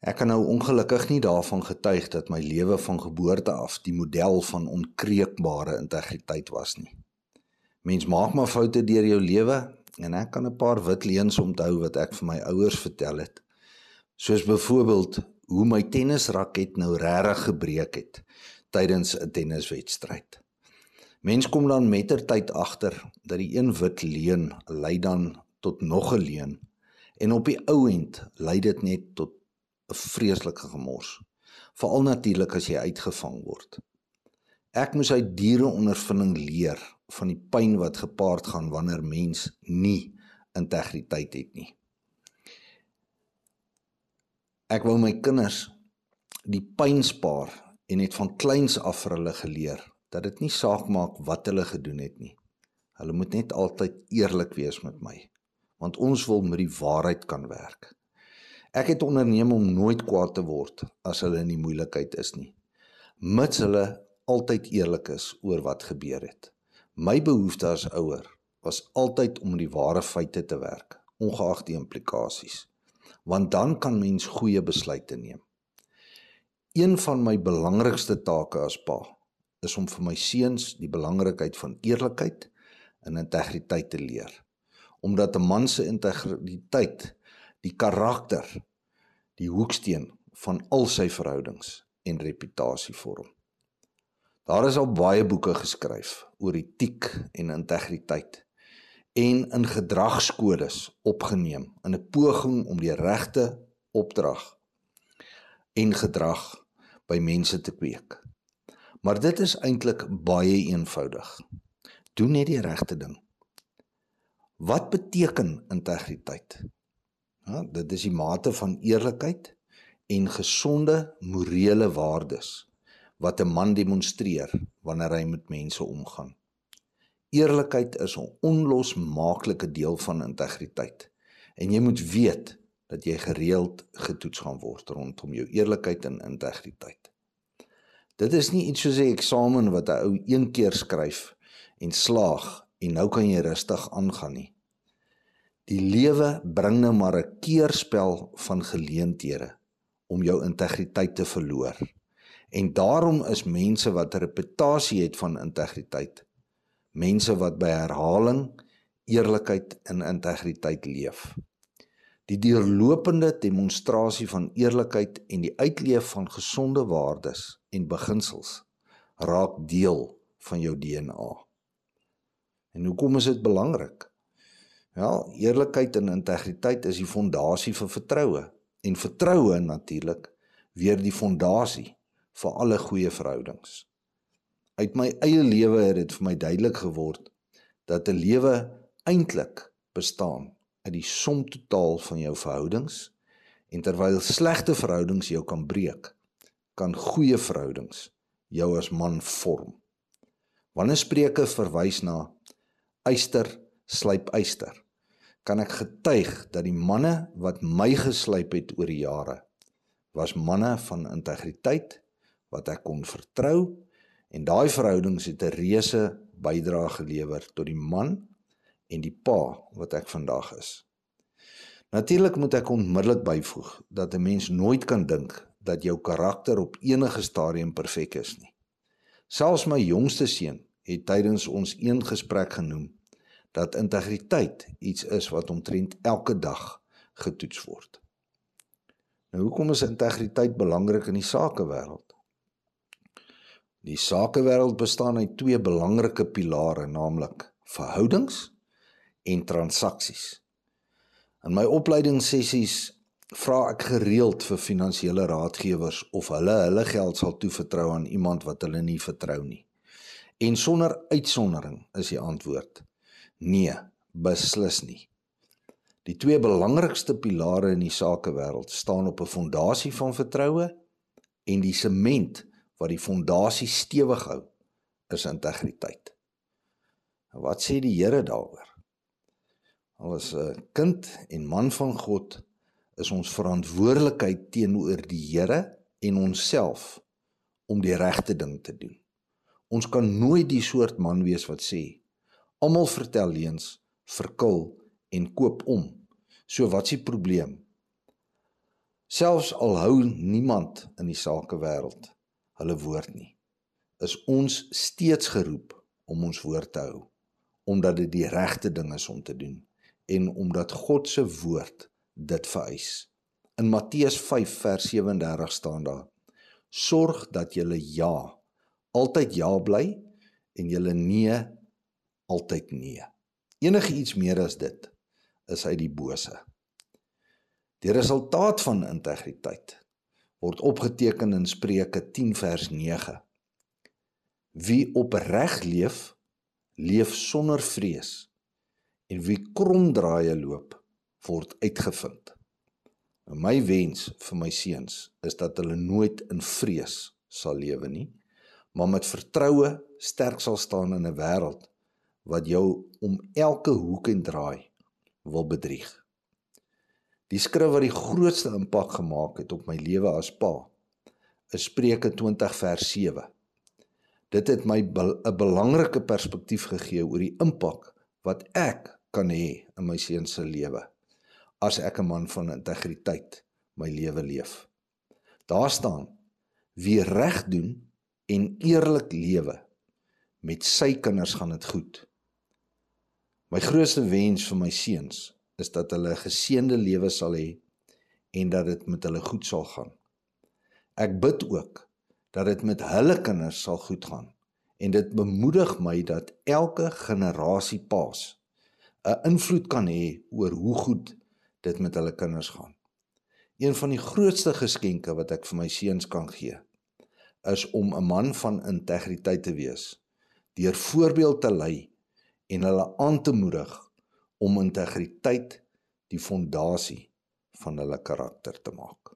Ek kan nou ongelukkig nie daarvan getuig dat my lewe van geboorte af die model van onkreukbare integriteit was nie. Mens maak maar foute deur jou lewe en ek kan 'n paar wit leuns onthou wat ek vir my ouers vertel het. Soos byvoorbeeld hoe my tennisraket nou regtig gebreek het tydens 'n tenniswedstryd. Mens kom dan mettertyd agter dat die een wit leuen lei dan tot nog 'n leuen en op die ou end lei dit net tot vreeslike gemors. Veral natuurlik as jy uitgevang word. Ek moes uit diere ondervinding leer van die pyn wat gepaard gaan wanneer mens nie integriteit het nie. Ek wou my kinders die pyn spaar en het van kleins af vir hulle geleer dat dit nie saak maak wat hulle gedoen het nie. Hulle moet net altyd eerlik wees met my, want ons wil met die waarheid kan werk. Ek het onderneem om nooit kwaad te word as hulle in die moeilikheid is nie, mits hulle altyd eerlik is oor wat gebeur het. My behoefte as ouer was altyd om die ware feite te werk, ongeag die implikasies, want dan kan mens goeie besluite neem. Een van my belangrikste take as pa is om vir my seuns die belangrikheid van eerlikheid en integriteit te leer. Omdat 'n man se integriteit die karakter, die hoeksteen van al sy verhoudings en reputasie vorm. Daar is al baie boeke geskryf oor etiek en integriteit en in gedragskodes opgeneem in 'n poging om die regte opdrag en gedrag by mense te kweek. Maar dit is eintlik baie eenvoudig. Doen net die regte ding. Wat beteken integriteit? Ja, dit is die mate van eerlikheid en gesonde morele waardes wat 'n man demonstreer wanneer hy met mense omgaan. Eerlikheid is 'n onlosmaaklike deel van integriteit en jy moet weet dat jy gereeld getoets gaan word rondom jou eerlikheid en integriteit. Dit is nie iets soos 'n eksamen wat 'n ou een keer skryf en slaag en nou kan jy rustig aangaan nie. Die lewe bring nou maar 'n keerspel van geleenthede om jou integriteit te verloor. En daarom is mense wat 'n reputasie het van integriteit, mense wat by herhaling eerlikheid en integriteit leef. Die deurlopende demonstrasie van eerlikheid en die uitleef van gesonde waardes en beginsels raak deel van jou DNA. En hoekom is dit belangrik? Wel, eerlikheid en integriteit is die fondasie vir vertroue en vertroue natuurlik weer die fondasie vir alle goeie verhoudings. Uit my eie lewe het dit vir my duidelik geword dat 'n lewe eintlik bestaan uit die som totaal van jou verhoudings en terwyl slegte verhoudings jou kan breek, kan goeie verhoudings jou as man vorm. Wanneer Spreuke verwys na eyster slyp eyster, kan ek getuig dat die manne wat my geslyp het oor die jare was manne van integriteit wat ek kon vertrou en daai verhoudings het 'n reuse bydrae gelewer tot die man en die pa wat ek vandag is. Natuurlik moet ek onmiddellik byvoeg dat 'n mens nooit kan dink dat jou karakter op enige stadium perfek is nie. Selfs my jongste seun het tydens ons een gesprek genoem dat integriteit iets is wat omtrent elke dag getoets word. Nou hoekom is integriteit belangrik in die sakewêreld? Die sakewêreld bestaan uit twee belangrike pilare, naamlik verhoudings en transaksies. In my opleidingssessies vra ek gereeld vir finansiële raadgewers of hulle hulle geld sal toevertrou aan iemand wat hulle nie vertrou nie. En sonder uitsondering is die antwoord: nee, beslis nie. Die twee belangrikste pilare in die sakewêreld staan op 'n fondasie van vertroue en die sement wat die fondasie stewig hou is integriteit. Wat sê die Here daaroor? Al is 'n kind en man van God is ons verantwoordelikheid teenoor die Here en onsself om die regte ding te doen. Ons kan nooit die soort man wees wat sê almal vertel leuns, verkil en koop om. So wat's die probleem? Selfs al hou niemand in die sakewêreld hulle woord nie, is ons steeds geroep om ons woord te hou, omdat dit die regte ding is om te doen en omdat God se woord dit vereis. In Matteus 5 vers 37 staan daar: Sorg dat julle ja altyd ja bly en julle nee altyd nee. Enige iets meer as dit is uit die bose. Die resultaat van integriteit word opgeteken in Spreuke 10 vers 9. Wie opreg leef, leef sonder vrees en wie kromdraaie loop, word uitgevind. En my wens vir my seuns is dat hulle nooit in vrees sal lewe nie, maar met vertroue sterk sal staan in 'n wêreld wat jou om elke hoek en draai wil bedrieg. Die skrif wat die grootste impak gemaak het op my lewe as pa is Spreuke 20 vers 7. Dit het my 'n belangrike perspektief gegee oor die impak wat ek kan hê in my seuns se lewe as ek 'n man van integriteit my lewe leef. Daar staan: Wie reg doen en eerlik lewe, met sy kinders gaan dit goed. My grootste wens vir my seuns is dat hulle 'n geseënde lewe sal hê en dat dit met hulle goed sal gaan. Ek bid ook dat dit met hulle kinders sal goed gaan en dit bemoedig my dat elke generasie paas 'n invloed kan hê oor hoe goed dit met hulle kinders gaan. Een van die grootste geskenke wat ek vir my seuns kan gee, is om 'n man van integriteit te wees, deur voorbeeld te lei en hulle aan te moedig om integriteit die fondasie van hulle karakter te maak.